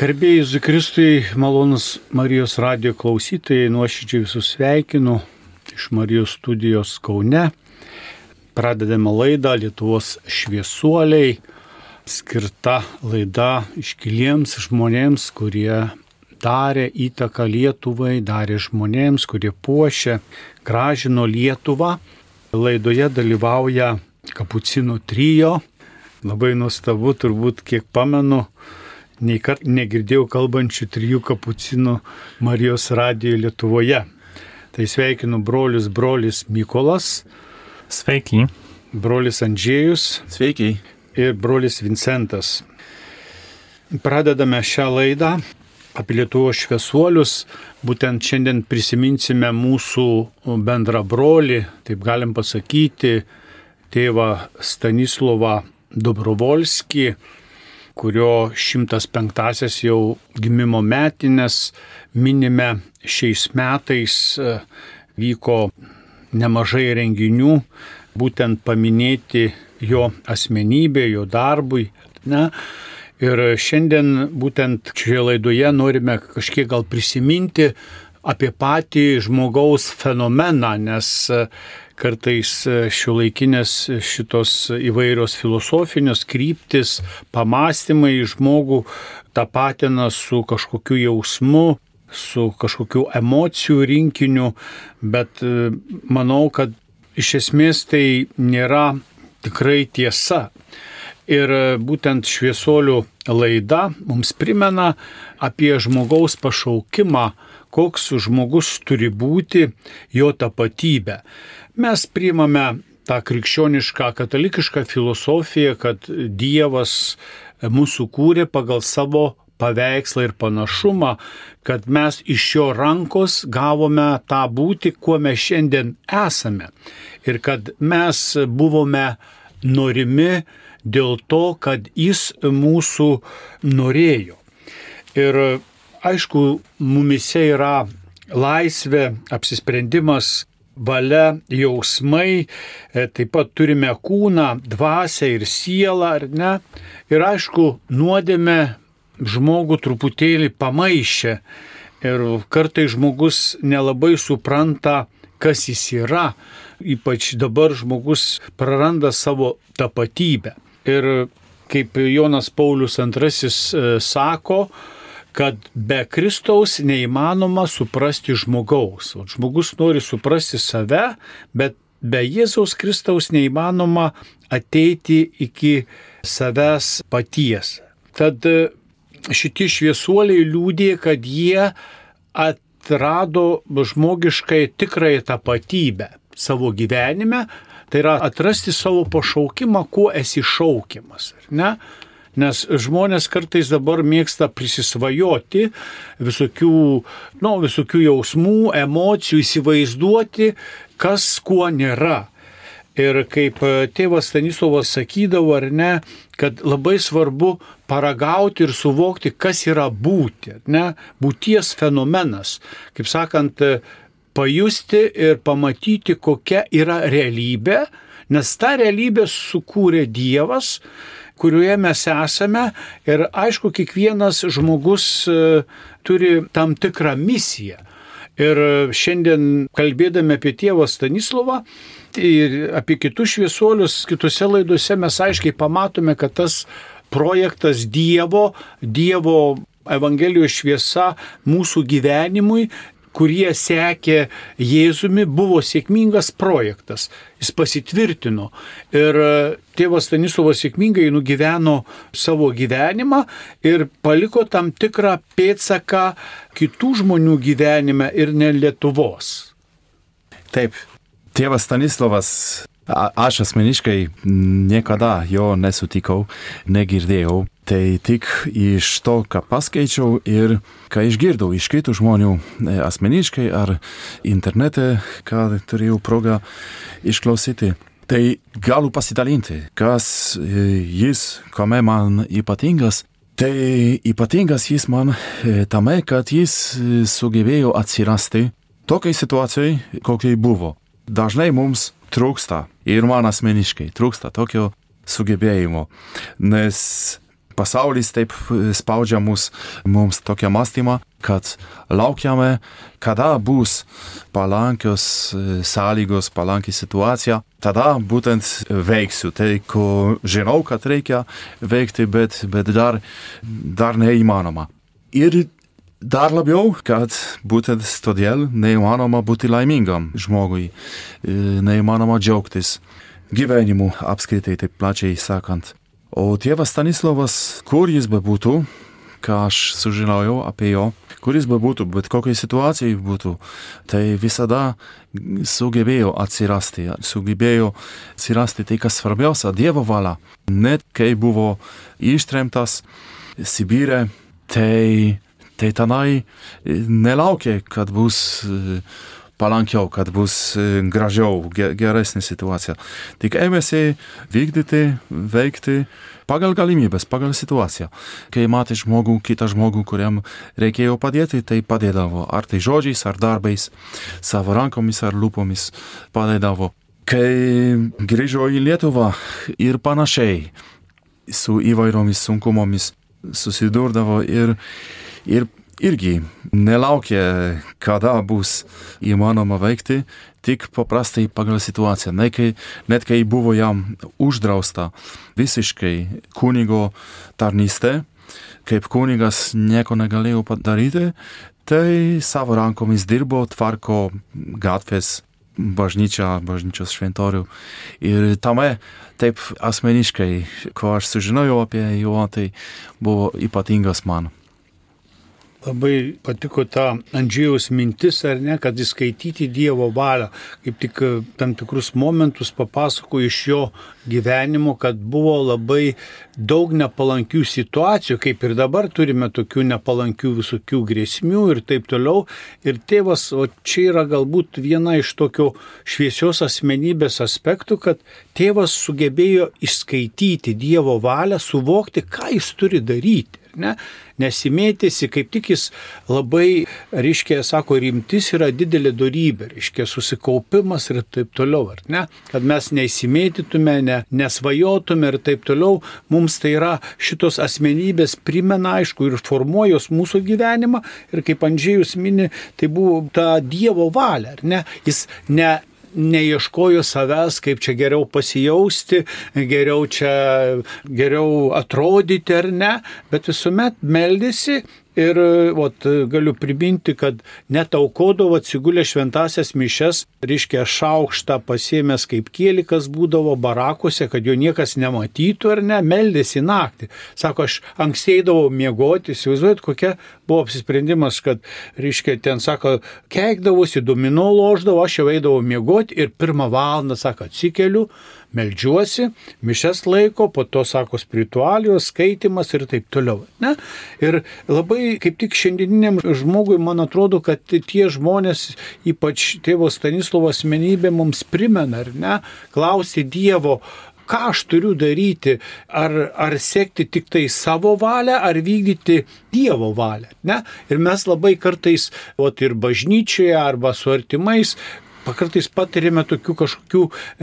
Garbėjai Zikristui, malonus Marijos radio klausytojai, nuoširdžiai visus sveikinu iš Marijos studijos Kaune. Pradedame laidą Lietuvos šviesuoliai, skirta laida iškiliems žmonėms, kurie darė įtaką Lietuvai, darė žmonėms, kurie puošė, gražino Lietuvą. Laidoje dalyvauja kapucinų trijo. Labai nuostabu, turbūt kiek pamenu, nei kart negirdėjau kalbančių trijų kapucinų Marijos radijoje Lietuvoje. Tai sveikinu brolius, brolis Mykolas. Sveiki. Brolis Andžėjus. Sveiki. Ir brolis Vincentas. Pradedame šią laidą apie Lietuvos šviesuolius. Būtent šiandien prisiminsime mūsų bendrą brolį, taip galim pasakyti, tėvą Stanislovą Dobrovolskį kurio 105-asias jau gimimo metinės minime šiais metais e, vyko nemažai renginių, būtent paminėti jo asmenybę, jo darbui. Ne? Ir šiandien būtent šioje laidoje norime kažkiek gal prisiminti apie patį žmogaus fenomeną, nes kartais e, šiuolaikinės šitos įvairios filosofinės kryptis, pamastymai žmogų tapatina su kažkokiu jausmu, su kažkokiu emocijų rinkiniu, bet e, manau, kad iš esmės tai nėra tikrai tiesa. Ir e, būtent šviesolių laida mums primena apie žmogaus pašaukimą, koks žmogus turi būti, jo tapatybę. Mes priimame tą krikščionišką katalikišką filosofiją, kad Dievas mūsų kūrė pagal savo paveikslą ir panašumą, kad mes iš jo rankos gavome tą būti, kuo mes šiandien esame. Ir kad mes buvome norimi dėl to, kad jis mūsų norėjo. Ir aišku, mumise yra laisvė, apsisprendimas valia, jausmai, e, taip pat turime kūną, dvasę ir sielą, ar ne? Ir aišku, nuodėme žmogų truputėlį pamaišė ir kartai žmogus nelabai supranta, kas jis yra, ypač dabar žmogus praranda savo tapatybę. Ir kaip Jonas Paulius II e, sako, kad be Kristaus neįmanoma suprasti žmogaus. O žmogus nori suprasti save, bet be Jėzaus Kristaus neįmanoma ateiti iki savęs paties. Tad e, šitie šviesuoliai liūdė, kad jie atrado žmogiškai tikrąją tapatybę savo gyvenime, tai yra atrasti savo pašaukimą, kuo esi šaukiamas. Ne? Nes žmonės kartais dabar mėgsta prisisvajoti visokių, nu, visokių jausmų, emocijų, įsivaizduoti, kas kuo nėra. Ir kaip tėvas Stanislavas sakydavo, ar ne, kad labai svarbu paragauti ir suvokti, kas yra būti, ne, būties fenomenas. Kaip sakant, pajusti ir pamatyti, kokia yra realybė, nes tą realybę sukūrė Dievas kurioje mes esame ir aišku, kiekvienas žmogus e, turi tam tikrą misiją. Ir šiandien kalbėdami apie tėvą Stanislovą ir apie kitus šviesuolius, kitose laidose mes aiškiai pamatome, kad tas projektas Dievo, Dievo Evangelijos šviesa mūsų gyvenimui kurie sekė Jėzumi, buvo sėkmingas projektas. Jis pasitvirtino. Ir e, tėvas Stanislavas sėkmingai nugyveno savo gyvenimą ir paliko tam tikrą pėtsaką kitų žmonių gyvenime ir ne Lietuvos. Taip, tėvas Stanislavas Aš asmeniškai niekada jo nesutikau, negirdėjau. Tai tik iš to, ką paskaičiau ir ką išgirdau iš kitų žmonių e, asmeniškai ar internete, ką turėjau progą išklausyti. Tai galiu pasidalinti, kas e, jis, kame man ypatingas. Tai ypatingas jis man e, tame, kad jis sugebėjo atsirasti tokiai situacijai, kokiai buvo. Dažnai mums trūksta ir man asmeniškai trūksta tokio sugebėjimo, nes pasaulis taip spaudžia mus, mums tokią mąstymą, kad laukiame, kada bus palankios sąlygos, palanki situacija, tada būtent veiksiu tai, ko žinau, kad reikia veikti, bet, bet dar, dar neįmanoma. Ir Dar labiau, kad būtent todėl neįmanoma būti laimingam žmogui, neįmanoma džiaugtis gyvenimu apskritai, taip plačiai sakant. O tėvas Stanislavas, kur jis bebūtų, ką aš sužinojau apie jo, kur jis bebūtų, bet kokiai situacijai būtų, tai visada sugebėjo atsirasti, sugebėjo atsirasti tai, kas svarbiausia, Dievo valia. Net kai buvo ištremtas Sibirė, tai tai tenai nelaukė, kad bus palankiau, kad bus gražiau, geresnė situacija. Tik ėmėsi vykdyti, veikti pagal galimybės, pagal situaciją. Kai matė žmogų, kitą žmogų, kuriam reikėjo padėti, tai padėdavo. Ar tai žodžiais, ar darbais, savo rankomis, ar lūpomis padėdavo. Kai grįžo į Lietuvą ir panašiai su įvairiomis sunkumomis susidurdavo ir ir irgi nelaukė, kada bus įmanoma veikti, tik paprastai pagal situaciją. Net kai, net kai buvo jam uždrausta visiškai kunigo tarnystė, kaip kunigas nieko negalėjo padaryti, tai savo rankomis dirbo, tvarko gatvės, bažnyčią, bažnyčios šventorių. Ir tame taip asmeniškai, ko aš sužinojau apie juo, tai buvo ypatingas man. Labai patiko ta Andžėjaus mintis, ar ne, kad įskaityti Dievo valią, kaip tik e, tam tikrus momentus papasako iš jo gyvenimo, kad buvo labai daug nepalankių situacijų, kaip ir dabar turime tokių nepalankių visokių grėsmių ir taip toliau. Ir tėvas, o čia yra galbūt viena iš tokių šviesios asmenybės aspektų, kad tėvas sugebėjo išskaityti Dievo valią, suvokti, ką jis turi daryti. Ne? Nesimėtėsi, kaip tik jis labai, reiškia, sako, rimtis yra didelė darybė, reiškia, susikaupimas ir taip toliau, ar ne? Kad mes neįsimėtytume, ne, nesvajotume ir taip toliau, mums tai yra šitos asmenybės primena, aišku, ir formuojos mūsų gyvenimą ir kaip Andžėjus mini, tai buvo ta Dievo valia, ar ne? Jis ne neieškojo savęs, kaip čia geriau pasijausti, geriau čia geriau atrodyti ar ne, bet visuomet meldėsi Ir ot, galiu priminti, kad net aukodavo atsigulę šventasias mišes, reiškia šaukštą pasiemęs kaip kielikas būdavo barakuose, kad jo niekas nematytų ar ne, meldėsi naktį. Sako, aš ankstėdavau miegoti, įsivaizduojat, kokia buvo apsisprendimas, kad, reiškia, ten, sako, keikdavosi, domino loždavo, aš jau eidavau miegoti ir pirmą valandą, sako, atsikeliu melžiuosi, mišes laiko, po to sako spiritualijos, skaitimas ir taip toliau. Ne? Ir labai kaip tik šiandieniniam žmogui man atrodo, kad tie žmonės, ypač tėvo Stanislovo asmenybė, mums primena, ar ne, klausti Dievo, ką aš turiu daryti, ar, ar sekti tik tai savo valią, ar vykdyti Dievo valią. Ne? Ir mes labai kartais, o ir bažnyčioje, arba su artimais, Pakartais patirime tokių kažkokių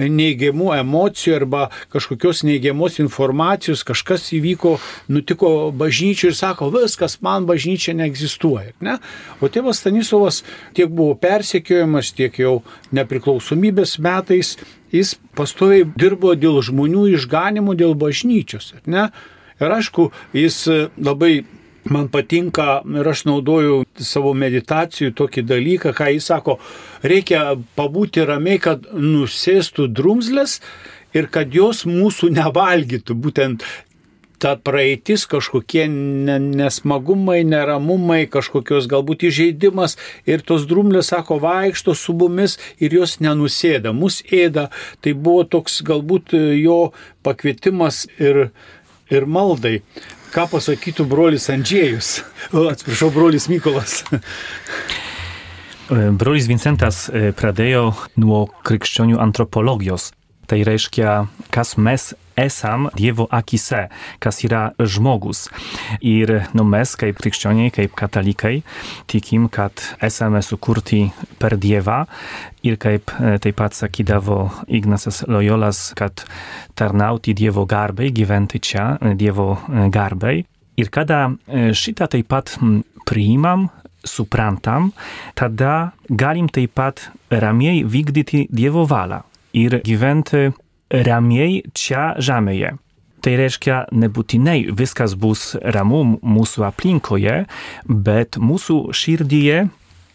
neigiamų emocijų arba kažkokios neigiamos informacijos, kažkas įvyko, nutiko bažnyčiai ir sako, viskas, man bažnyčia neegzistuoja. Ne? O tėvas Stanislavas tiek buvo persekiojamas, tiek jau nepriklausomybės metais, jis pastoviai dirbo dėl žmonių išganimų, dėl bažnyčios. Ne? Ir aišku, jis labai man patinka ir aš naudoju savo meditacijų tokį dalyką, ką jis sako, reikia pabūti ramiai, kad nusėstų drumzlės ir kad jos mūsų nevalgytų. Būtent ta praeitis, kažkokie nesmagumai, neramumai, kažkokios galbūt įžeidimas ir tos drumlės, sako, vaikšto su mumis ir jos nenusėda, mus ėda. Tai buvo toks galbūt jo pakvietimas ir, ir maldai. Ką pasakytų brolis Andžiejus? O, atsiprašau, brolis Mykolas. Brolis Vincentas pradėjo nuo krikščionių antropologijos. Tai reiškia, kas mes esam Dievo akise, kas yra žmogus. Ir nu, mes, kaip krikščioniai, kaip katalikai, tikim, kad esame sukurti per Dievą ir kaip taip pat sakydavo Ignacas Loyolas, kad tarnauti Dievo garbei, gyventi čia Dievo garbei. Ir kada šitą taip pat priimam, suprantam, tada galim taip pat ramiai vykdyti Dievo valią ir gyventi ramiai čia žemėje. Tai reiškia, nebūtinai viskas bus ramu mūsų aplinkoje, bet mūsų širdyje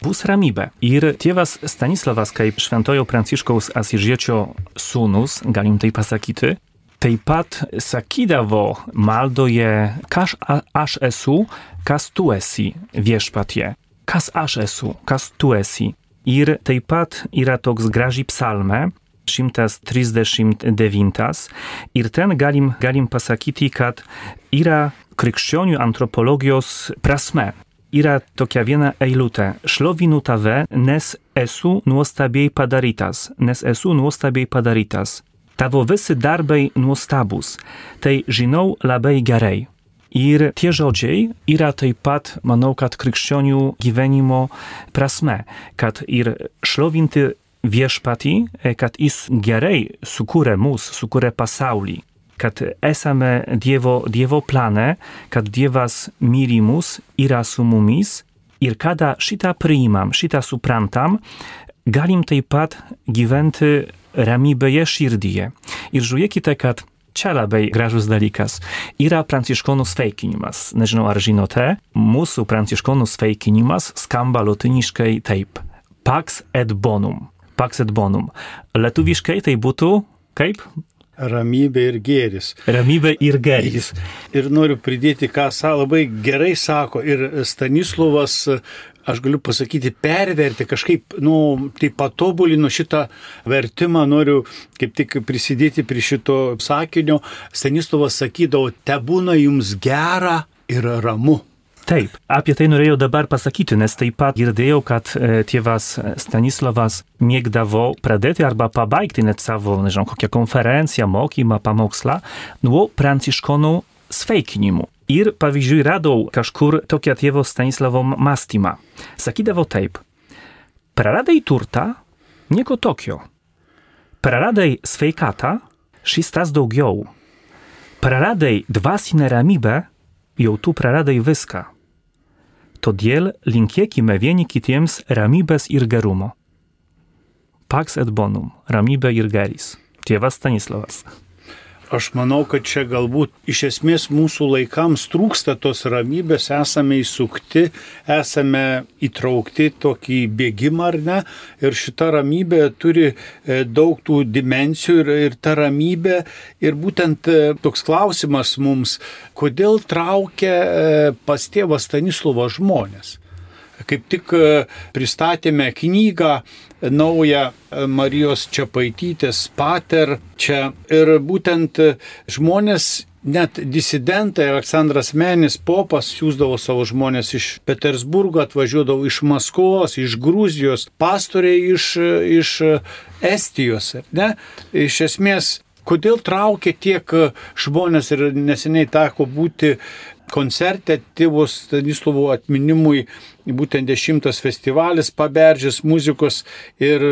bus ramybė. Ir tėvas Stanislavas, kaip šventojo Pranciškaus Asižiečio sūnus, galim tai pasakyti, taip pat sakydavo maldoje, kas aš esu, kas tu esi viešpatie. Kas aš esu, kas tu esi. Ir taip pat yra toks graži psalme, 139 ir ten galim, galim pasakyti, kad yra krikščionių antropologijos prasme. Yra tokia viena eilutė. Šlovinu tave, nes esu nuostabiai padarytas, nes esu nuostabiai padarytas. Tavo visi darbai nuostabus, tai žinau labai gerai. Ir tie žodžiai yra taip pat, manau, kad krikščionių gyvenimo prasme, kad ir šlovinti viešpatį, kad jis gerai sukūrė mus, sukūrė pasaulį, kad esame Dievo, dievo plane, kad Dievas myli mus, yra su mumis ir kada šitą priimam, šitą suprantam, galim taip pat gyventi ramybėje širdyje. Ir žiūrėkite, kad čia labai gražus dalykas. Yra pranciškonų sveikinimas. Nežinau, ar žinote, mūsų pranciškonų sveikinimas skamba lotyniškai taip. Pax et bonum pax et bonum. Lietuviškai tai būtų kaip? Ramybė ir gėris. Ramybė ir gėris. Ir noriu pridėti, ką sa labai gerai sako ir Stanislovas, aš galiu pasakyti, perverti kažkaip, nu, tai patobulino šitą vertimą, noriu kaip tik prisidėti prie šito sakinio. Stanislovas sakydavo, te būna jums gera ir ramu. Taip, apie tai norėjau dabar pasakyti, nes taip pat girdėjau, kad e, tėvas Stanislavas mėgdavo pradėti arba pabaigti net savo, nežinau, kokią konferenciją, mokymą, pamokslą nuo pranciškonų sveikinimu. Ir pavyzdžiui radau kažkur tokią tėvo Stanislavo mąstymą. Sakydavo taip, praradai turtą, nieko tokio. Praradai sveikatą, šis tas daugiau. Praradai dvasinę ramybę, jau tu praradai viską. Todėl linkėkime vieni kitiems ramybės ir gerumo. Pax et bonum - ramybė ir geris. Tėvas Stanislavas. Aš manau, kad čia galbūt iš esmės mūsų laikams trūksta tos ramybės, esame įsukti, esame įtraukti tokį bėgimą ar ne. Ir šita ramybė turi e, daug tų dimensijų ir, ir ta ramybė. Ir būtent e, toks klausimas mums, kodėl traukia e, pas tėvą Stanislovą žmonės. Kaip tik pristatėme knygą naują Marijos Čiapaitytės pater čia. Ir būtent žmonės net disidentai Aleksandras Menis popas siūsdavo savo žmonės iš Petersburgo, atvažiuodavo iš Maskvos, iš Gruzijos, pastoriai iš, iš Estijos. Ne? Iš esmės, kodėl traukia tiek žmonės ir neseniai teko būti koncerte tėvo Stanislovo atminimui būtent dešimtas festivalis paberžės muzikos ir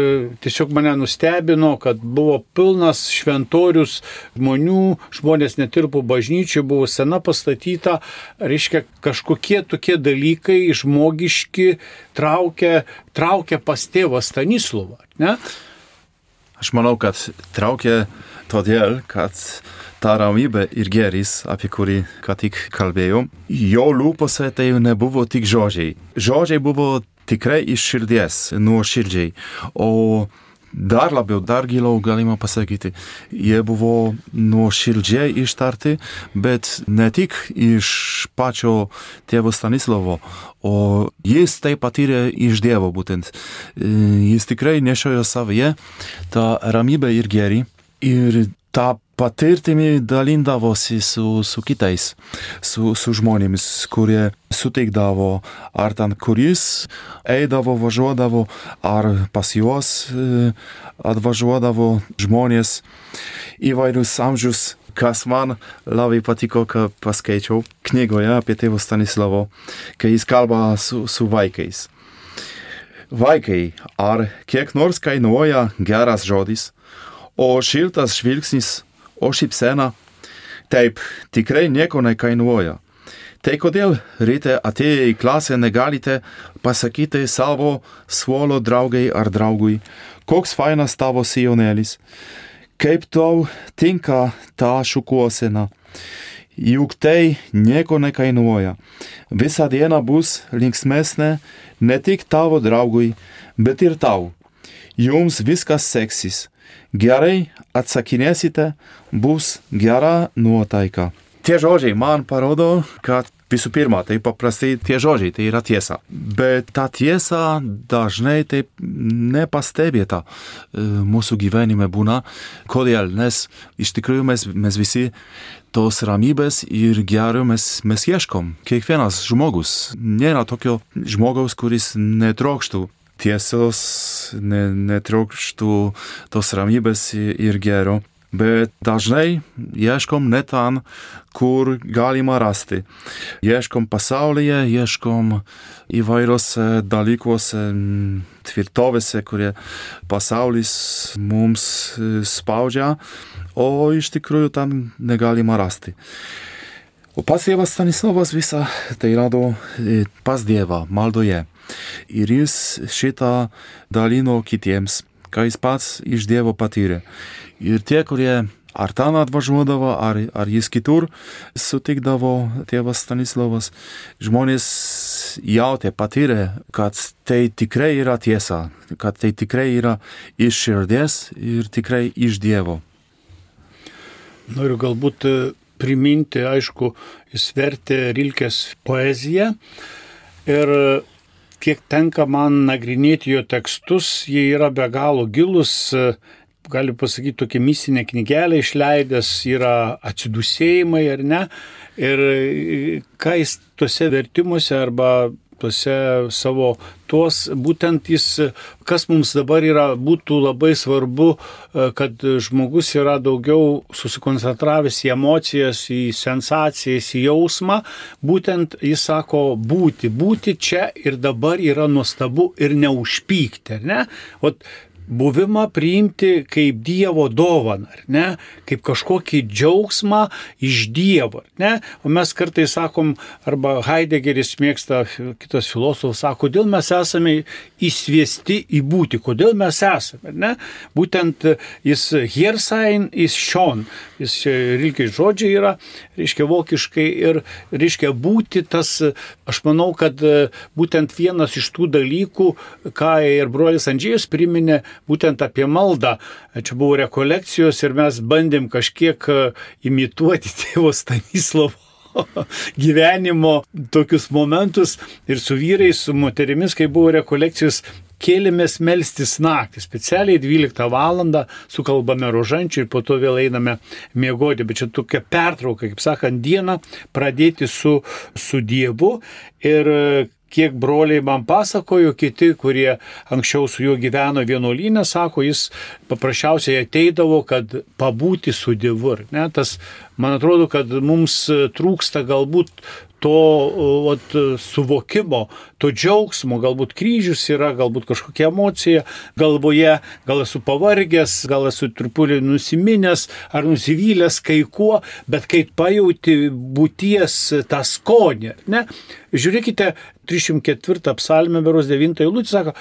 tiesiog mane nustebino, kad buvo pilnas šventorius žmonių, žmonės netirpo bažnyčiai, buvo sena pastatyta, reiškia kažkokie tokie dalykai žmogiški traukia, traukia pas tėvą Stanislovą. Ne? Aš manau, kad traukia todėl, kad ta ramybė ir gėris, apie kurį ką tik kalbėjau, jo lūpose tai nebuvo tik žodžiai. Žodžiai buvo tikrai iš širdies, nuoširdžiai. O dar labiau, dar giliau galima pasakyti, jie buvo nuoširdžiai ištarti, bet ne tik iš pačio tėvo Stanislavo, o jis tai patyrė iš Dievo būtent. Jis tikrai nešiojo savyje tą ramybę ir gėrį. Ir tą patirtimi dalindavosi su, su kitais, su, su žmonėmis, kurie suteikdavo, ar ten kuris eidavo, važiuodavo, ar pas juos e, atvažiuodavo žmonės įvairius amžius kas man labai patiko, ką paskaičiau knygoje apie tėvą Stanislavo, kai jis kalba su, su vaikais. Vaikai, ar kiek nors kainuoja geras žodis, o šiltas žvilgsnis, o šypsena? Taip, tikrai nieko nekainuoja. Tai kodėl ryte atėję į klasę negalite pasakyti savo suolo draugai ar draugui, koks fainas tavo sijonėlis, kaip tau tinka ta šukuosena. Juk tai nieko nekainuoja. Visą dieną bus linksmesnė ne tik tavo draugui, bet ir tau. Jums viskas seksis. Gerai atsakinėsite, bus gera nuotaika. Tie žodžiai man parodo, kad visų pirma, tai paprastai tie žodžiai, tai yra tiesa. Bet ta tiesa dažnai taip nepastebėta mūsų gyvenime būna. Kodėl? Nes iš tikrųjų mes, mes visi tos ramybės ir gero mes, mes ieškom. Kiekvienas žmogus. Nėra tokio žmogaus, kuris netrokštų tiesos, ne, netrokštų tos ramybės ir gero. Bet dažnai ieškom ne ten, kur galima rasti. Ieškom pasaulyje, ieškom įvairiose dalykuose, tvirtovėse, kurie pasaulis mums spaudžia, o iš tikrųjų tam negalima rasti. O pats tėvas Stanislavas visą tai rado pas Dievą, maldoje. Ir jis šitą dalino kitiems, ką jis pats iš Dievo patyrė. Ir tie, kurie ar ten atvažiuodavo, ar, ar jis kitur sutikdavo tėvas Stanislavas, žmonės jautė, patyrė, kad tai tikrai yra tiesa, kad tai tikrai yra iš širdies ir tikrai iš Dievo. Noriu galbūt priminti, aišku, jis vertė Rilkės poeziją ir kiek tenka man nagrinėti jo tekstus, jie yra be galo gilus, galiu pasakyti, tokia misinė knygelė išleidęs yra atsidusėjimai ar ne. Ir ką jis tuose vertimuose arba tuose savo tuos, būtent jis, kas mums dabar yra, būtų labai svarbu, kad žmogus yra daugiau susikoncentravęs į emocijas, į sensacijas, į jausmą, būtent jis sako būti, būti čia ir dabar yra nuostabu ir neužpykti, ne? Ot, buvimą priimti kaip Dievo dovaną, ne, kaip kažkokį džiaugsmą iš Dievo, ne, o mes kartais sakom, arba Heideggeris mėgsta, kitas filosofas sako, kodėl mes esame įsviesti į būti, kodėl mes esame, ne, būtent jis Hiersein, jis Šion, jis reikia žodžiai yra, reiškia vokiškai ir reiškia būti tas, aš manau, kad būtent vienas iš tų dalykų, ką ir brolis Andžėjus priminė, būtent apie maldą. Čia buvo rekolekcijos ir mes bandėm kažkiek e, imituoti tėvo Stanislovo gyvenimo tokius momentus ir su vyrais, su moterimis, kai buvo rekolekcijos, kėlėmės melstis naktį, specialiai 12 val. sukalbame rožančių ir po to vėl einame miegoti, bet čia tokia pertrauka, kaip sakant, dieną pradėti su, su Dievu ir kiek broliai man pasakojo, kiti, kurie anksčiau su juo gyveno vienuolynę, sako, jis paprasčiausiai ateidavo, kad pabūti su Dievu. Ne, tas, man atrodo, kad mums trūksta galbūt to vat, suvokimo, to džiaugsmo, galbūt kryžius yra, galbūt kažkokia emocija galvoje, gal esu pavargęs, gal esu truputį nusiminęs ar nusivylęs kai kuo, bet kai pajauti būties tą skonį, ne? Žiūrėkite, 304 psalmė, beros 9 eilutė sako,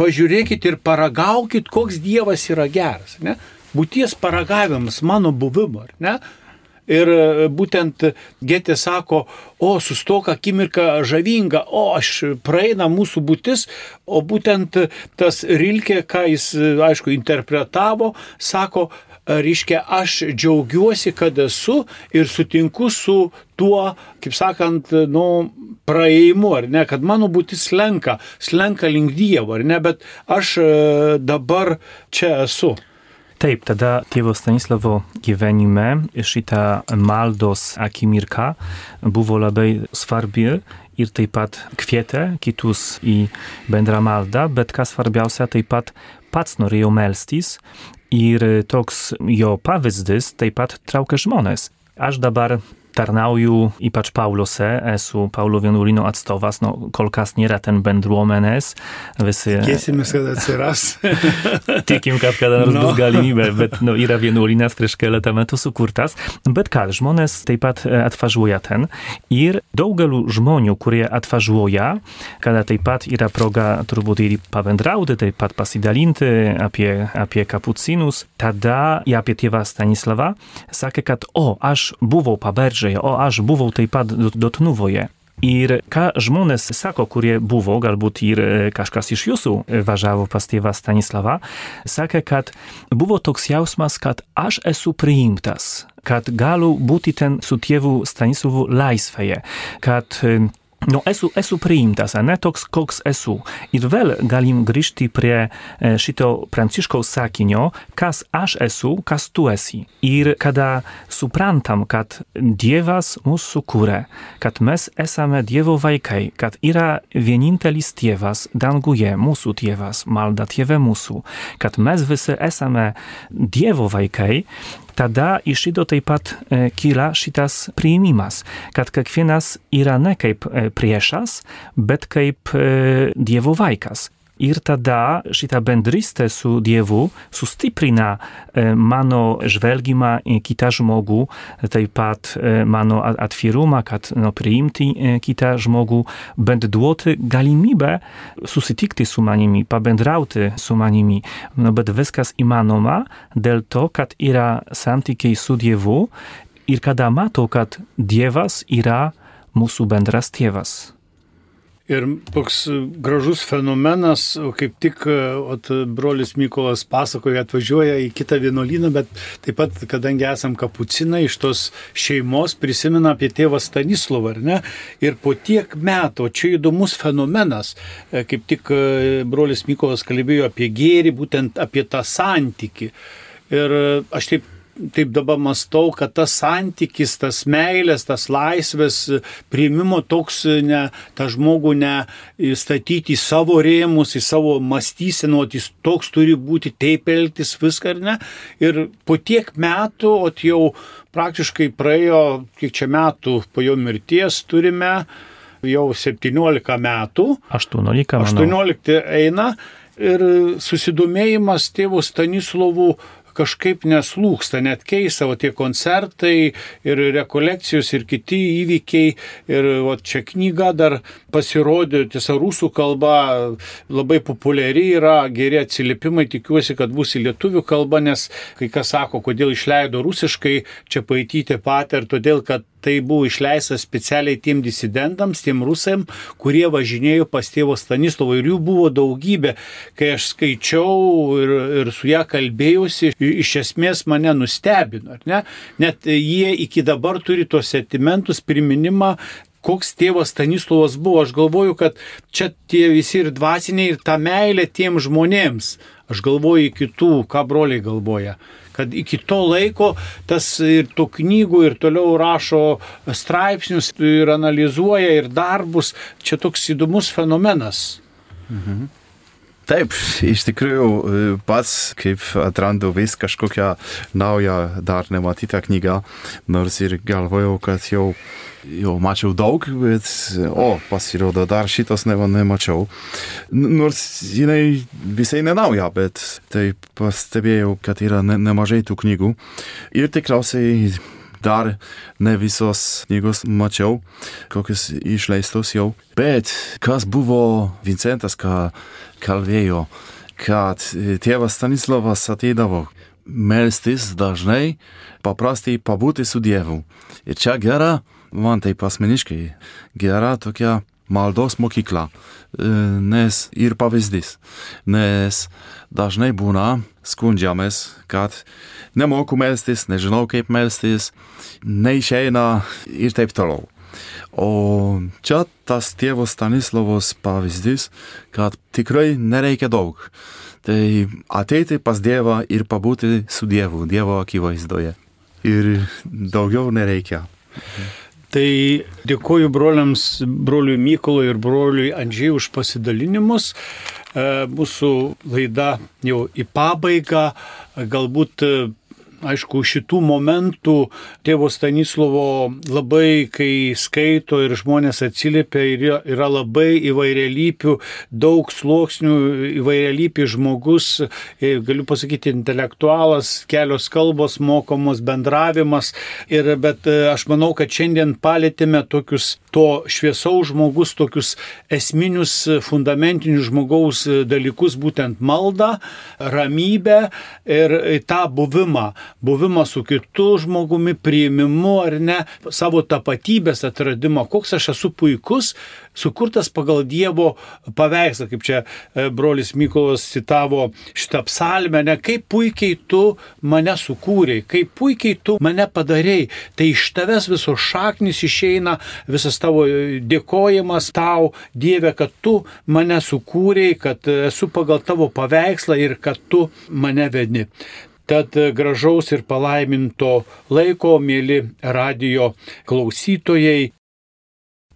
pažiūrėkite ir paragaukit, koks Dievas yra geras, ne? Būties paragavimas mano buvimo, ar ne? Ir e, būtent Getė sako, o sustok akimirka žavinga, o aš praeina mūsų būtis, o būtent tas Rilkė, ką jis, aišku, interpretavo, sako, reiškia, aš džiaugiuosi, kad esu ir sutinku su tuo, kaip sakant, nu, praeimu, ar ne, kad mano būtis slenka, slenka link Dievo, ar ne, bet aš e, dabar čia esu. Taip, tada tėvo Stanislavo gyvenime šita maldos akimirka buvo labai svarbi ir taip pat kvietė kitus į bendrą maldą, bet kas svarbiausia, taip pat pats norėjo melstis ir toks jo pavyzdys taip pat traukia žmonės. Aš dabar tarnauju ypač Paulose, esu Paulo vienuolino atstovas, no kol kas nėra ten bendruomenės. Visi... Tikėsimės, kad atsiras. Tikim, kad kada nors no. bus galimybė, bet no, yra vienuolinas prieš keletą metų sukurtas. Bet ką, žmonės taip pat atvažiuoja ten ir daugeliu žmonių, kurie atvažiuoja, kada taip pat yra proga turbūt ir pabendrauti, taip pat pasidalinti apie, apie kapucinus, tada i apie tėvą Stanislavą, sakė, kad o, aš buvau paberžė Andžėje, o aš buvau taip pat Dotnuvoje. Ir ką žmonės sako, kurie buvo, galbūt ir kažkas iš jūsų važiavo pas tėvą Stanislavą, sakė, kad buvo toks jausmas, kad aš esu priimtas, kad galiu būti ten su tėvu Stanisławu laisvėje, kad No, esu, esu priimtas, ne toks, koks esu. Ir vėl galim grįžti prie šito pranciškaus sakinio, kas aš esu, kas tu esi. Ir kada suprantam, kad Dievas mus sukūrė, kad mes esame Dievo vaikai, kad yra vienintelis Dievas, danguje mūsų Dievas, malda Tėve mūsų, kad mes visi esame Dievo vaikai, tada iš šito taip pat kyla šitas priimimas, kad kiekvienas yra ne kaip priešas, bet kaip Dievo vaikas. Ir tada šitą bendrystę su Dievu sustiprina mano žvelgimą į kitą žmogų, taip pat mano atvirumą, kad no, priimti kitą žmogų, bent duoti galimybę susitikti su manimi, pabendrauti su manimi. No, bet viskas įmanoma dėl to, kad yra santykiai su Dievu ir kada mato, kad Dievas yra mūsų bendras tėvas. Ir toks gražus fenomenas, kaip tik ot, brolis Mykolas pasakoja, atvažiuoja į kitą vienuolyną, bet taip pat, kadangi esam kapucinai iš tos šeimos, prisimena apie tėvą Stanislovą, ar ne? Ir po tiek metų, čia įdomus fenomenas, kaip tik brolis Mykolas kalbėjo apie gėrį, būtent apie tą santyki. Ir aš taip taip dabar mastau, kad tas santykis, tas meilės, tas laisvės priimimo toks, ne, tą žmogų ne statyti į savo rėmus, į savo mąstysenų, jis toks turi būti, taip elgtis viską ar ne. Ir po tiek metų, o jau praktiškai praėjo, kiek čia metų po jo mirties turime, jau 17 metų. 18. Manau. 18 eina ir susidomėjimas tėvų Stanislovų kažkaip neslūksta, net keista, o tie koncertai ir rekolekcijos ir kiti įvykiai. Ir o čia knyga dar pasirodė, tiesa, rusų kalba labai populiari yra, geri atsiliepimai, tikiuosi, kad bus į lietuvių kalbą, nes kai kas sako, kodėl išleido rusiškai, čia paityti patį ir todėl, kad tai buvo išleista specialiai tiem disidentams, tiem rusam, kurie važinėjo pas tėvo Stanislovo ir jų buvo daugybė. Kai aš skaičiau ir, ir su ją kalbėjausi, iš esmės mane nustebino, ne? Net jie iki dabar turi tos sentimentus, priminimą, koks tėvas Stanislavas buvo. Aš galvoju, kad čia tie visi ir dvasiniai, ir ta meilė tiem žmonėms. Aš galvoju kitų, ką broliai galvoja kad iki to laiko tas ir tų knygų ir toliau rašo straipsnius ir analizuoja ir darbus. Čia toks įdomus fenomenas. Mhm. Taip, iš tikrųjų pats, kaip atrandu vis kažkokią naują, dar nematytą knygą, nors ir galvojau, kad jau jau mačiau daug, bet, o, pasirodo, dar šitos ne, nemačiau. Nors jinai visai nenauja, bet taip pastebėjau, kad yra ne, nemažai tų knygų. Ir tikriausiai dar ne visos knygos mačiau, kokios išleistos jau. Bet kas buvo Vincentas, ką kalbėjo, kad tėvas Stanislavas ateidavo melstis dažnai, paprastai pabūti su Dievu. Ir čia gera man taip asmeniškai gera tokia maldos mokykla, nes ir pavyzdys, nes dažnai būna skundžiamės, kad nemoku melstis, nežinau kaip melstis, neišeina ir taip toliau. O čia tas tėvo Stanislavos pavyzdys, kad tikrai nereikia daug. Tai ateiti pas Dievą ir pabūti su Dievu, Dievo akivaizdoje. Ir daugiau nereikia. Tai dėkoju broliams, broliui Mykolui ir broliui Andžiai už pasidalinimus. E, mūsų laida jau į pabaigą. Galbūt aišku, šitų momentų tėvo Stanislovo labai, kai skaito ir žmonės atsiliepia, yra, yra labai įvairialypių, daug sluoksnių, įvairialypį žmogus, e, galiu pasakyti, intelektualas, kelios kalbos mokomos, bendravimas. Ir, bet e, aš manau, kad šiandien palėtėme tokius to šviesaus žmogus, tokius esminius, fundamentinius žmogaus dalykus, būtent maldą, ramybę ir tą buvimą buvimo su kitu žmogumi, priimimu ar ne, savo tapatybės atradimo, koks aš esu puikus, sukurtas pagal Dievo paveikslą, kaip čia e, brolis Mykolas citavo šitą psalmę, ne kaip puikiai tu mane sukūrėjai, kaip puikiai tu mane padarėjai, tai iš tavęs visos šaknis išeina, visas tavo dėkojimas tau, Dieve, kad tu mane sukūrėjai, kad esu pagal tavo paveikslą ir kad tu mane vedi. Tad gražaus ir palaiminto laiko, mėly radio klausytojai.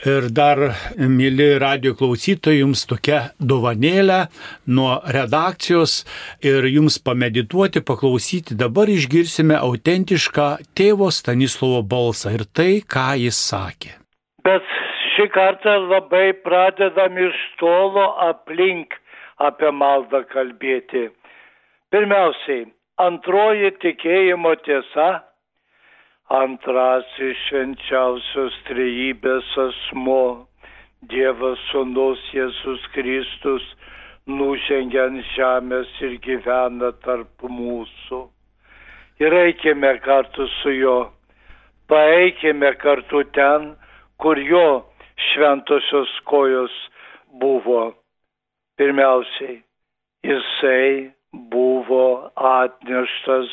Ir dar, mėly radio klausytojai, jums tokia dovanėlė nuo redakcijos ir jums pamedituoti, paklausyti. Dabar išgirsime autentišką tėvo Stanislovo balsą ir tai, ką jis sakė. Bet šį kartą labai pradedam iš tolo aplink apie maldą kalbėti. Pirmiausiai, Antroji tikėjimo tiesa - antrasis švenčiausios trejybės asmo - Dievas Sūnus Jėzus Kristus nužengė ant žemės ir gyvena tarp mūsų. Ir eikime kartu su juo, paeikime kartu ten, kur jo šventosios kojos buvo. Pirmiausiai, jisai buvo atneštas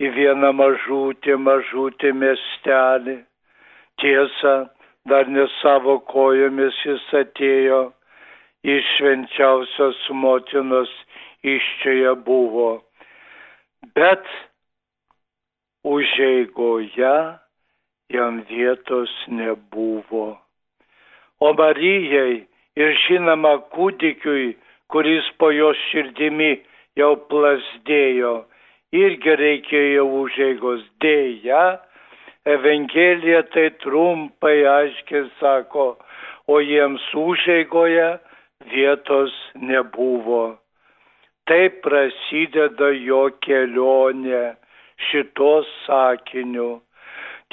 į vieną mažutį, mažutį miestelį. Tiesa, dar ne savo kojomis jis atėjo iš švenčiausios motinos iščioje buvo. Bet užeigoje jam vietos nebuvo. O Marijai ir žinoma kūdikiui, kuris po jos širdimi jau plasdėjo, irgi reikėjo užeigos dėja. Evangelija tai trumpai aiškiai sako, o jiems užeigoje vietos nebuvo. Taip prasideda jo kelionė šitos sakiniu.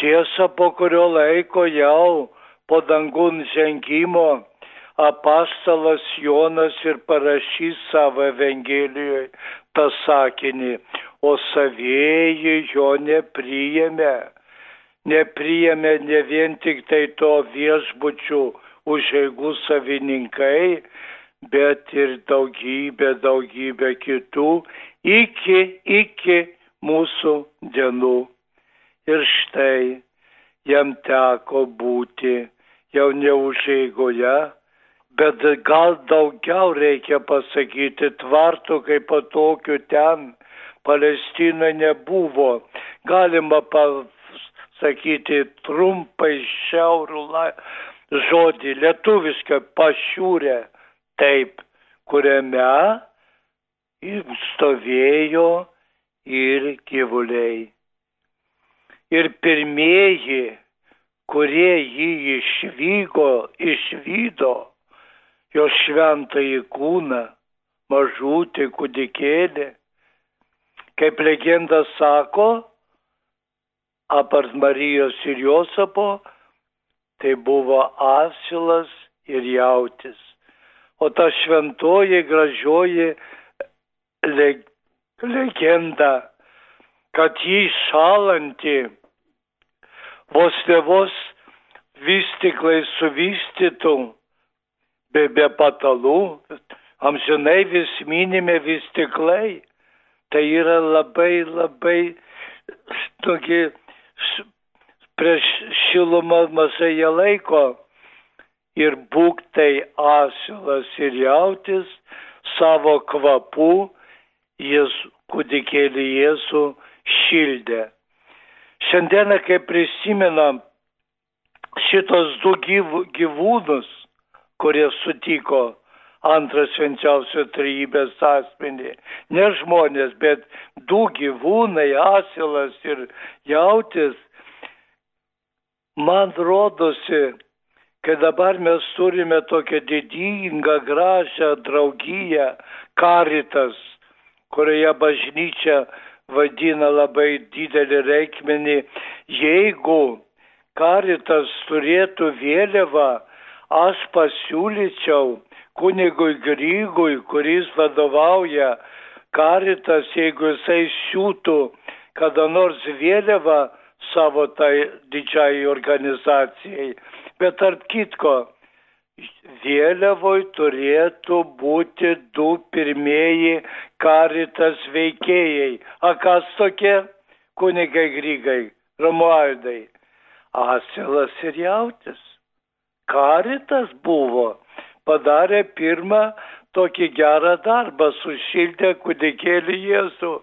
Tiesa, po kurio laiko jau po dangun žengimo apaštalas Jonas ir parašys savo Evangelijoje tą sakinį, o savieji jo nepriėmė. Nepriėmė ne vien tik tai to viešbučių užeigų savininkai, bet ir daugybė, daugybė kitų iki, iki mūsų dienų. Ir štai jam teko būti jau neužeigoje, bet gal daugiau reikia pasakyti, tvartų kaip patokių ten Palestinoje nebuvo. Galima pasakyti trumpai šiaurų žodį, lietuvišką pašiūrę, taip, kuriame stovėjo ir gyvuliai. Ir pirmieji, kurie jį išvyko, išvydo, jo šventąjį kūną, mažutį kūdikėlį. Kaip legenda sako, apart Marijos ir Josapo, tai buvo asilas ir jautis. O ta šventoji gražioji le, legenda, kad jį šalanti vos ne vos vystiklai suvystytų be, be patalų, amžinai vis minime vis tiklai. Tai yra labai, labai tokie prieš šilumą mažai laiko ir būk tai asilas ir jautis savo kvapu jis kūdikėlį Jėzų šildė. Šiandieną, kai prisimenam šitos du gyvūnus, kurie sutiko antras švenčiausio trybės asmenį. Ne žmonės, bet du gyvūnai, asilas ir jautis. Man rodosi, kad dabar mes turime tokią didingą, gražią draugiją, karitas, kurioje bažnyčia vadina labai didelį reikmenį. Jeigu karitas turėtų vėliavą, aš pasiūlyčiau kunigui Grygui, kuris vadovauja karitas, jeigu jisai siūtų kada nors vėliavą savo tai didžiai organizacijai. Bet tarp kitko, vėliavoj turėtų būti du pirmieji karitas veikėjai. A kas tokie? Kunigai Grygai, Romualdai. Asilas ir jautis. Karitas buvo padarė pirmą tokį gerą darbą, sušildė kūdikėlį Jėzų.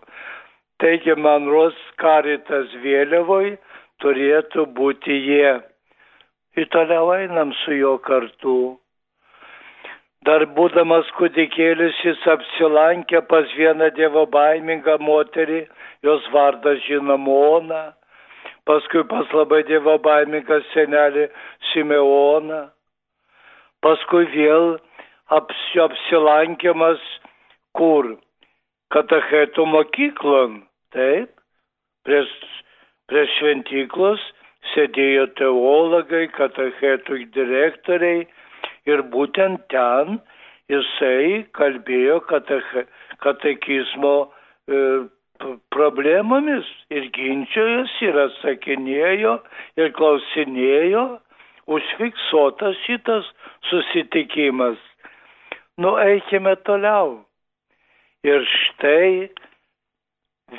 Taigi man ros karitas vėliavoj turėtų būti jie. Ir toliau einam su juo kartu. Dar būdamas kūdikėlis jis apsilankė pas vieną dievo baimingą moterį, jos vardas žinoma paskui pas labai dievo baimingą senelį Simeoną. Paskui vėl apsi, apsilankiamas kur? Katechetų mokyklon, taip, prie, prie šventyklos sėdėjo teologai, katechetų direktoriai ir būtent ten jisai kalbėjo katekizmo e, problemomis ir ginčiojosi ir atsakinėjo ir klausinėjo užfiksuotas šitas susitikimas. Nu, eikime toliau. Ir štai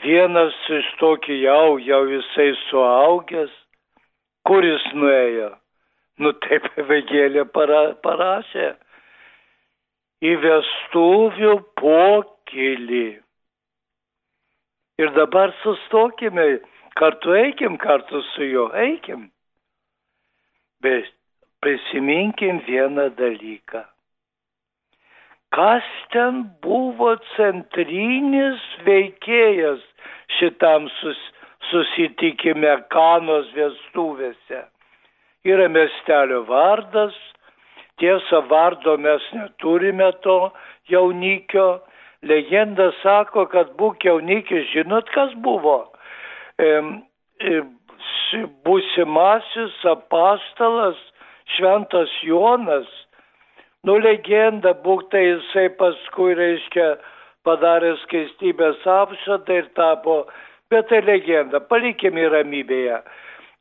vienas iš tokį jau, jau jisai suaugęs, kuris nuėjo. Nu taip Evangелija para, parašė. Į vestuvių pokylį. Ir dabar sustokime, kartu eikim kartu su juo, eikim. Bet prisiminkim vieną dalyką. Kas ten buvo centrinis veikėjas šitam sus, susitikime kanos vestuvėse? Yra miestelio vardas, tiesa vardo mes neturime to jaunikio. Legenda sako, kad būk jaunikis, žinot kas buvo? E, e, būsimasis apaštalas Šventas Jonas, nu legenda, būk tai jisai paskui, reiškia, padarė skaistybės apšadą ir tapo, bet tai legenda, palikime ramybėje.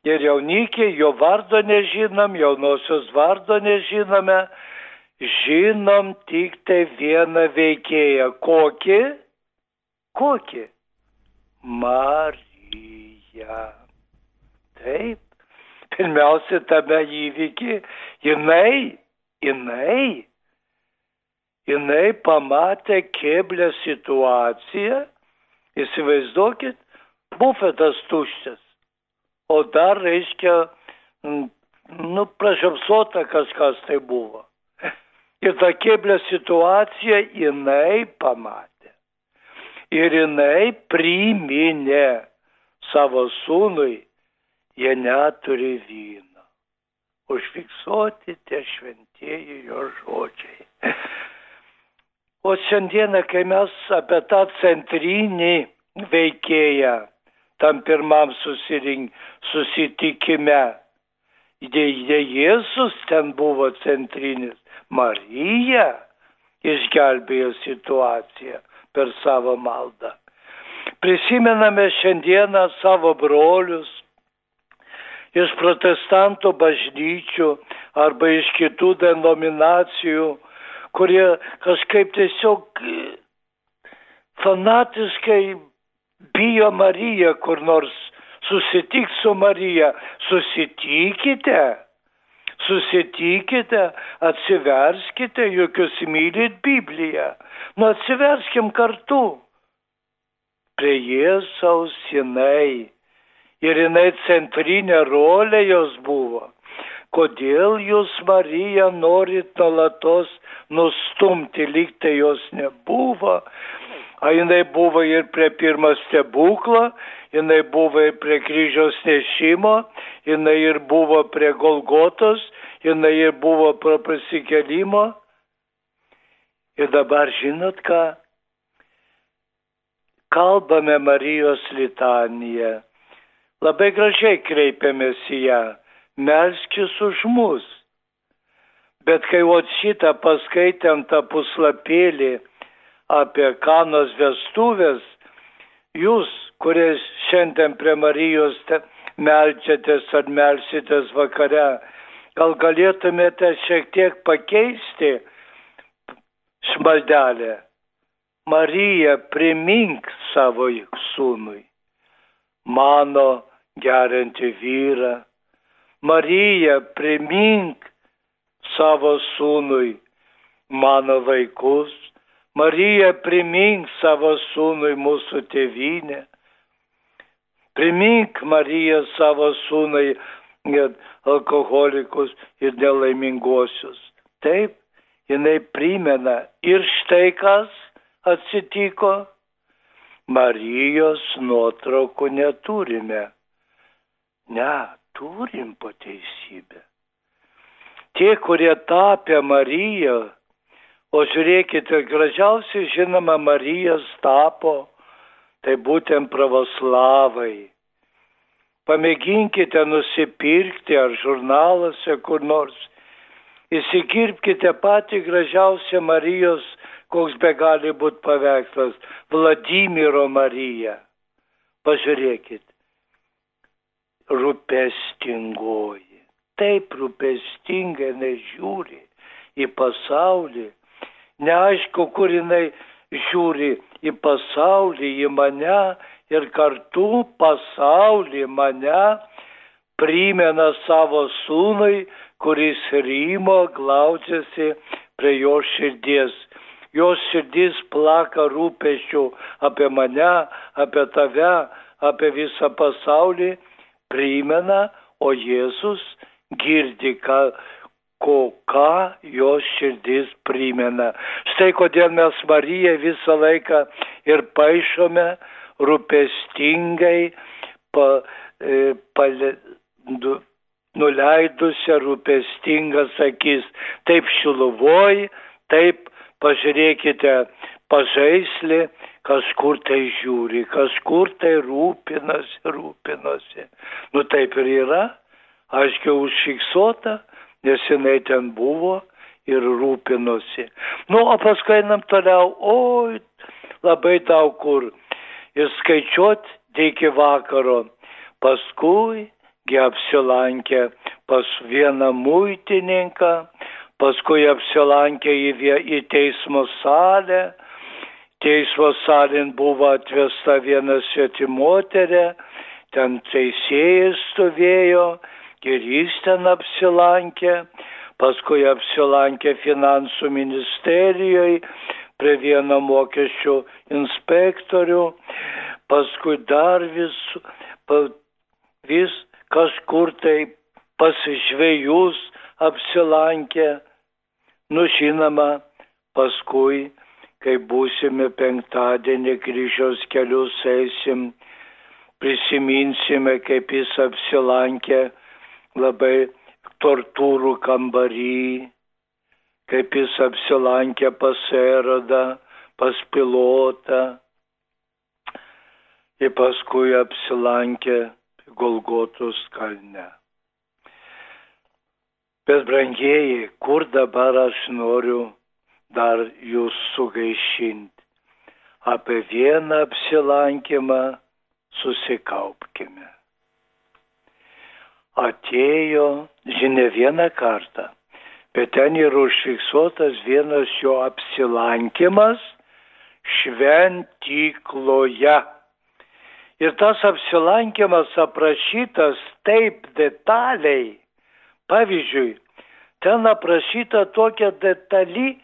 Ir jaunikiai, jo vardo nežinom, jaunosios vardo nežinome, žinom tik tai vieną veikėją. Kokį? Kokį? Marija. Taip. Pirmiausia, tame įvykį jinai, jinai, jinai pamatė keblę situaciją, įsivaizduokit, bufetas tuščias, o dar reiškia, nu, pražiopsota kažkas tai buvo. Ir tą keblę situaciją jinai pamatė. Ir jinai priminė savo sūnui, jie neturi vyno. Užfiksuoti tie šventieji jo žodžiai. O šiandieną, kai mes apie tą centrinį veikėją tam pirmam susirink, susitikime, dėja Jėzus ten buvo centrinis, Marija išgelbėjo situaciją per savo maldą. Prisimename šiandieną savo brolius, iš protestantų bažnyčių arba iš kitų denominacijų, kurie kažkaip tiesiog fanatiškai bijo Mariją kur nors susitikti su Marija. Susitikite Susitikite, atsiverskite, juk jūs mylit Bibliją. Nu atsiverskim kartu. Prie Jėzaus jinai. Ir jinai centrinė rolė jos buvo. Kodėl jūs, Marija, norit nuolatos nustumti, lyg tai jos nebuvo? A jinai buvo ir prie pirmo stebuklo, jinai buvo ir prie kryžiaus nešimo, jinai ir buvo prie Golgotos, jinai ir buvo prie prasikelimo. Ir dabar žinot ką? Kalbame Marijos litaniją. Labai gražiai kreipiamės į ją melskis už mus. Bet kai o šitą paskaitėm tą puslapėlį apie kanos vestuvės, jūs, kurie šiandien prie Marijos melčiatės ar melsitės vakare, gal galėtumėte šiek tiek pakeisti šmaldelę. Marija, primink savo sūnui, mano gerinti vyrą, Marija, primink savo sūnui mano vaikus. Marija, primink savo sūnui mūsų tėvynę. Primink Marija savo sūnui alkoholikus ir nelaiminguosius. Taip, jinai primena ir štai kas atsitiko. Marijos nuotraukų neturime. Ne, turim po teisybę. Tie, kurie tapė Mariją, o žiūrėkite, gražiausiai žinoma Marijas tapo, tai būtent pravoslavai. Pamėginkite nusipirkti ar žurnaluose kur nors. Įsikirpkite patį gražiausią Marijos, koks be gali būti paveikslas, Vladimiro Marija. Pažiūrėkit rūpestingoji. Taip rūpestingai jinai žiūri į pasaulį. Neaišku, kur jinai žiūri į pasaulį, į mane ir kartu pasaulį mane primena savo sūnui, kuris rymo glaudžiasi prie jo širdies. Jos širdis plaka rūpešių apie mane, apie tave, apie visą pasaulį primena, o Jėzus girdi, ką, ko ką jos širdis primena. Štai kodėl mes Mariją visą laiką ir paaišome rūpestingai, pa, e, pa, du, nuleidusią rūpestingas akis. Taip šiluvoj, taip pažiūrėkite pažaislį, kažkur tai žiūri, kažkur tai rūpinasi, rūpinasi. Nu taip ir yra, aiškiai užfiksuota, nes jinai ten buvo ir rūpinosi. Nu, o paskui einam toliau, oi, labai daug kur. Ir skaičiuot iki vakaro. Paskui gi apsilankė pas vieną muitininką, paskui apsilankė į, į teismo salę, teismo salin buvo atvesta viena svetimoterė, ten teisėjas stovėjo ir jis ten apsilankė, paskui apsilankė finansų ministerijoje prie vieno mokesčių inspektorių, paskui dar vis, pa, vis kažkur tai pasižvėjus apsilankė, nu žinoma, paskui kai būsime penktadienį kryžiaus kelius eisim, prisiminsime, kaip jis apsilankė labai tortūrų kambarį, kaip jis apsilankė pas Erodą, pas pilotą ir paskui apsilankė Golgotos kalne. Bet brangieji, kur dabar aš noriu dar jūs sugaišinti. Apie vieną apsilankymą susikaupkime. Atėjo, žinia, vieną kartą, bet ten yra užfiksuotas vienas jo apsilankimas šventykloje. Ir tas apsilankimas aprašytas taip detaliai. Pavyzdžiui, ten aprašyta tokia detali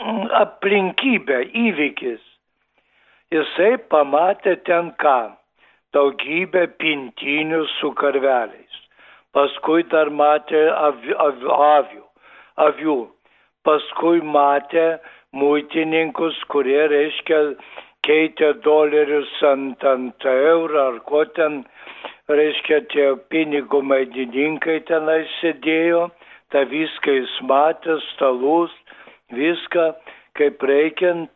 mm, aplinkybė, įvykis. Jisai pamatė ten ką? Daugybę pintinių su karveliais. Paskui dar matė avi, avi, avių, avių. Paskui matė muitininkus, kurie reiškia keitė dolerius ant, ant eurą ar ko ten, reiškia tie pinigų maidininkai tenai sėdėjo, tą viską jis matė, stalus, viską kaip reikiant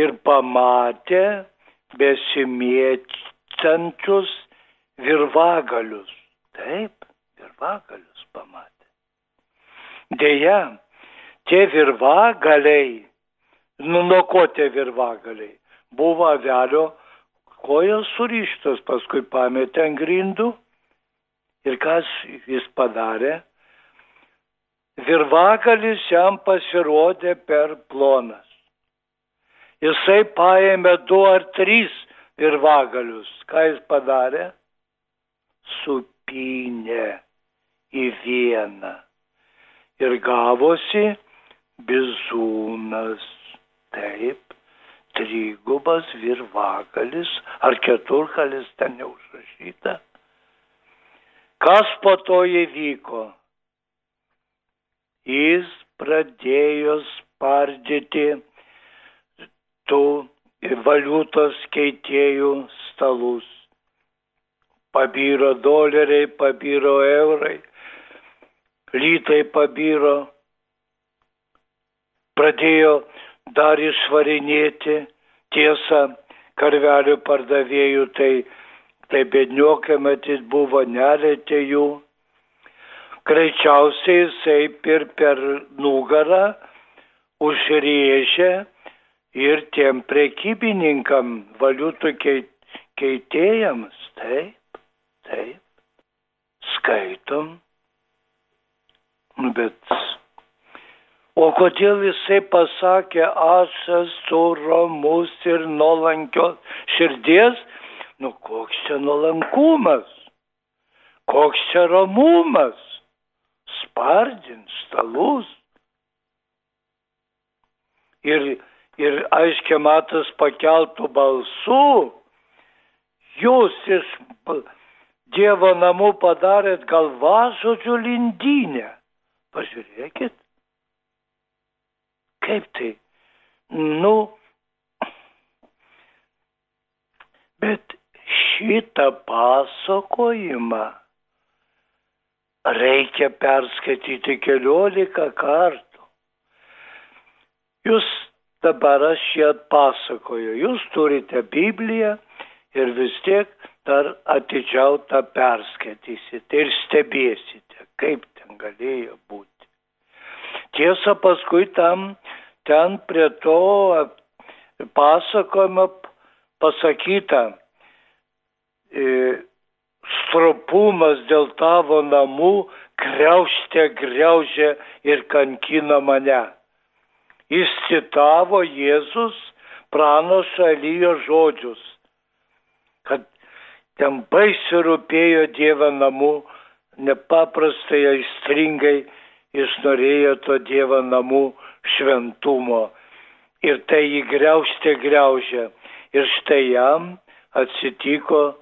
ir pamatė besimėtančius virvagalius. Taip, virvagalius pamatė. Deja, tie virvagaliai, nu nuo ko tie virvagaliai? Buvo avelio kojos surištos, paskui pametė ant grindų. Ir kas jis padarė? Virvagalis jam pasirodė per plonas. Jisai paėmė du ar trys virvagalius. Ką jis padarė? Supinė į vieną. Ir gavosi bizūnas. Taip, trigubas virvagalis ar keturkalis ten neužrašyta. Kas po to įvyko? Jis pradėjo spardyti tų valiutos keitėjų stalus. Pabyro doleriai, pabyro eurai, lytai pabyro, pradėjo dar išvarinėti tiesą karvelių pardavėjų, tai, tai bedniokai matyt buvo nelėtė jų. Greičiausiai jisai ir per nugarą užrėžė ir tiem prekybininkam, valiutų keitėjams, taip, taip, skaitom, nu, bet O kodėl jisai pasakė, aš esu ramus ir nuolankios širdies? Nu, koks čia nuolankumas? Koks čia ramumas? Spardint stalus. Ir, ir aiškiai matas pakeltų balsų, jūs iš Dievo namų padarėt galvažodžių lindynę. Pažiūrėkit. Kaip tai? Nu, bet šitą pasakojimą reikia perskaityti keliolika kartų. Jūs dabar aš jį atpasakoju, jūs turite Bibliją ir vis tiek dar atidžiau tą perskaitysite ir stebėsite, kaip ten galėjo būti. Tiesa, paskui tam ten prie to pasakojimo pasakyta, e, stropumas dėl tavo namų kreuštė, greužė ir kankina mane. Jis citavo Jėzus pranašo Elijo žodžius, kad ten baisiai rūpėjo Dievo namų, nepaprastai aistringai jis norėjo to Dievo namų šventumo. Ir tai jį greuštė greužė. Ir štai jam atsitiko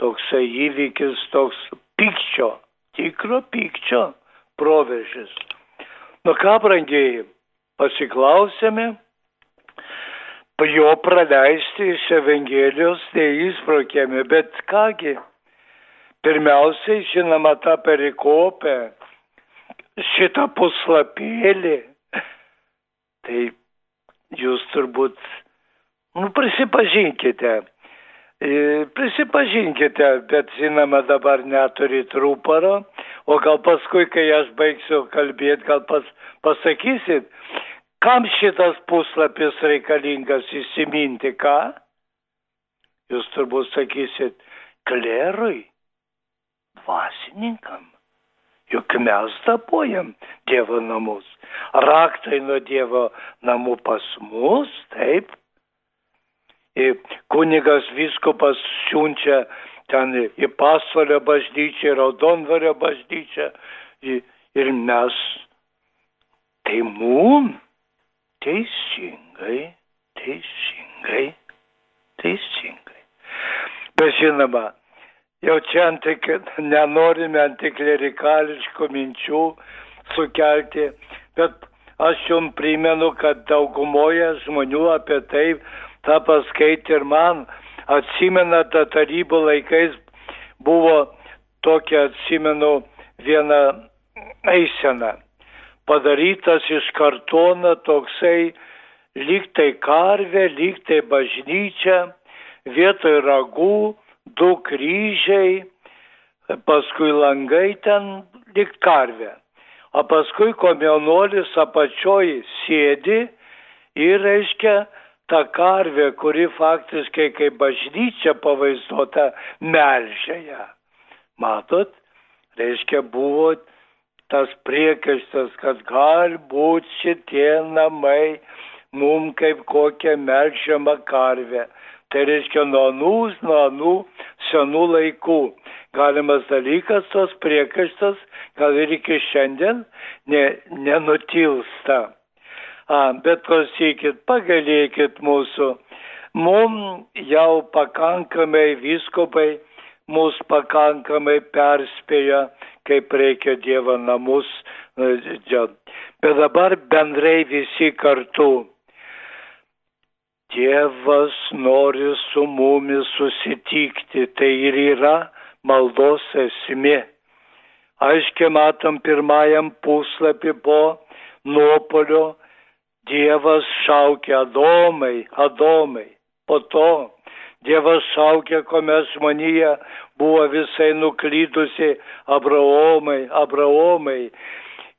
toksai įvykis, toks pykčio, tikro pykčio proveržis. Nu ką, brangiai, pasiklausėme, jo praleisti iš Evangelijos neįsprokėme, bet kągi, pirmiausiai, žinoma, tą perikopę šitą puslapėlį, tai jūs turbūt, nu, prisipažinkite, prisipažinkite, bet žinoma dabar neturit rūparo, o gal paskui, kai aš baigsiu kalbėti, gal pas, pasakysit, kam šitas puslapis reikalingas įsiminti, ką? Jūs turbūt sakysit, klerui, dvasininkam. Juk mes tapuojam Dievo namus. Raktai nuo Dievo namų pas mus, taip. Kunigas viskupas siunčia ten į pasvalio bažnyčią, į raudonvario bažnyčią, ir mes, tai mum teisingai, teisingai, teisingai. Bet žinoma, jau čia antik, nenorime antiklerikališkų minčių sukelti, bet aš jums primenu, kad daugumoje žmonių apie tai tą paskaitė ir man, atsimena, ta tarybų laikais buvo tokia, atsimenu, viena eisena. Padarytas iš kartono toksai lyg tai karvė, lyg tai bažnyčia, vietoj ragų, du kryžiai, paskui langai ten lyg karvė. O paskui komjaunuolis apačioj sėdi ir, reiškia, ta karvė, kuri faktiškai kaip bažnyčia pavaizduota, melžia ją. Matot, reiškia, buvo tas priekaištas, kad galbūt šitie namai mum kaip kokia melžiama karvė. Tai reiškia nuo anų, nuo anų senų laikų. Galimas dalykas, tos priekaištas, gal ir iki šiandien ne, nenutilsta. Bet klausykit, pagalėkit mūsų. Mums jau pakankamai viskopai, mūsų pakankamai perspėja, kaip reikia Dievo namus. Bet dabar bendrai visi kartu Dievas nori su mumis susitikti, tai ir yra maldos esmė. Aiškiai matom pirmajam puslapį po nuopolio, Dievas šaukia Adomai, Adomai. Po to Dievas šaukia, kuomet žmonija buvo visai nuklydusi Abraomai, Abraomai.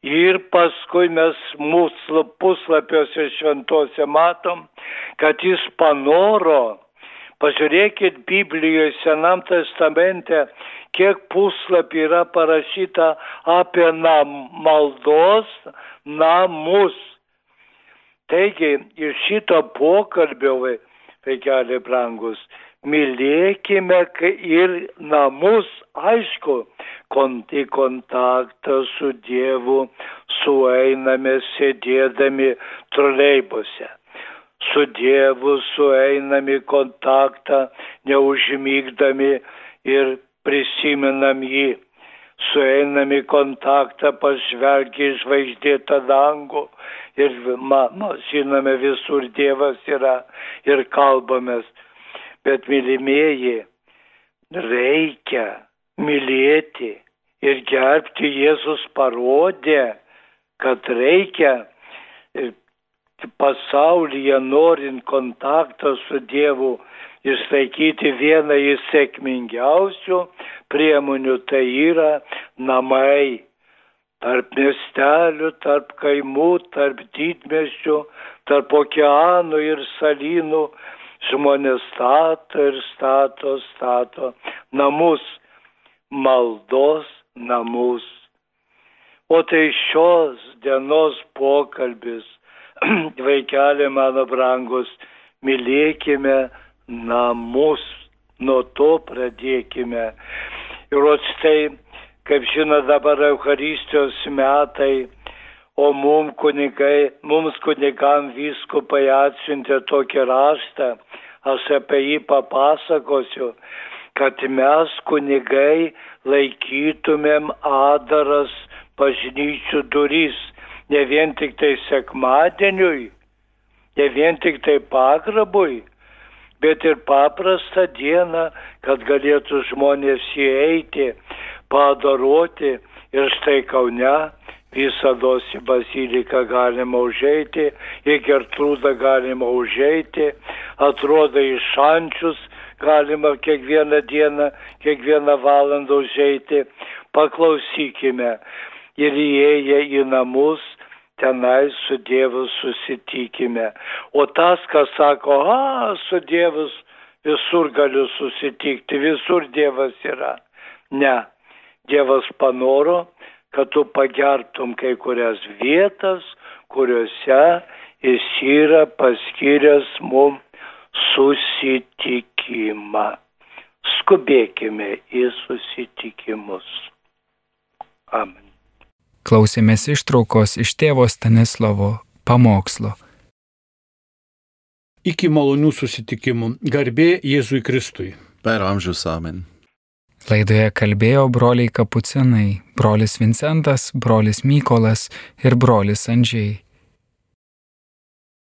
Ir paskui mes mūsų puslapiuose šventose matom, kad jis panoro, pažiūrėkit Biblijoje Senam testamente, kiek puslapį yra parašyta apie nam, maldos namus. Taigi, iš šito pokalbio, vaikeliai brangus, mylėkime ir namus, aišku, į kontaktą su Dievu sueiname sėdėdami troleibose. Su Dievu sueinami kontaktą, neužmygdami ir prisimenam jį. Sueinami kontaktą pažvelgia į žvaigždėtą dangų ir ma, ma, žinome visur Dievas yra ir kalbamės. Bet mylimieji, reikia mylėti ir gerbti Jėzus parodė, kad reikia e, pasaulyje norint kontaktą su Dievu išlaikyti vieną iš sėkmingiausių priemonių, tai yra namai. Tarp miestelių, tarp kaimų, tarp didmeščių, tarp okeanų ir salynų žmonės stato ir stato, stato namus, maldos namus. O tai šios dienos pokalbis, vaikelė mano brangus, mylėkime namus, nuo to pradėkime. Ir o štai, kaip žino dabar Euharistijos metai, o mum kunigai, mums kunigam viskupai atsiuntė tokį raštą, aš apie jį papasakosiu, kad mes kunigai laikytumėm adaras bažnyčių duris, ne vien tik tai sekmadieniui, ne vien tik tai pagrabui, bet ir paprastą dieną, kad galėtų žmonės įeiti, padaroti ir štai Kaune visados į baziliką galima užeiti, į Gertrūdą galima užeiti, atrodo į šančius galima kiekvieną dieną, kiekvieną valandą užeiti. Paklausykime ir įėję į namus, tenai su Dievu susitikime. O tas, kas sako, a, su Dievus visur galiu susitikti, visur Dievas yra. Ne, Dievas panoro, kad tu pagertum kai kurias vietas, kuriuose jis yra paskyręs mum susitikimą. Skubėkime į susitikimus. Amen. Klausėmės ištraukos iš tėvo Stanislovo pamokslo. Iki malonių susitikimų. Garbė Jėzui Kristui. Per amžius amen. Laidoje kalbėjo broliai Kapucinai, brolis Vincentas, brolis Mykolas ir brolis Andžiai.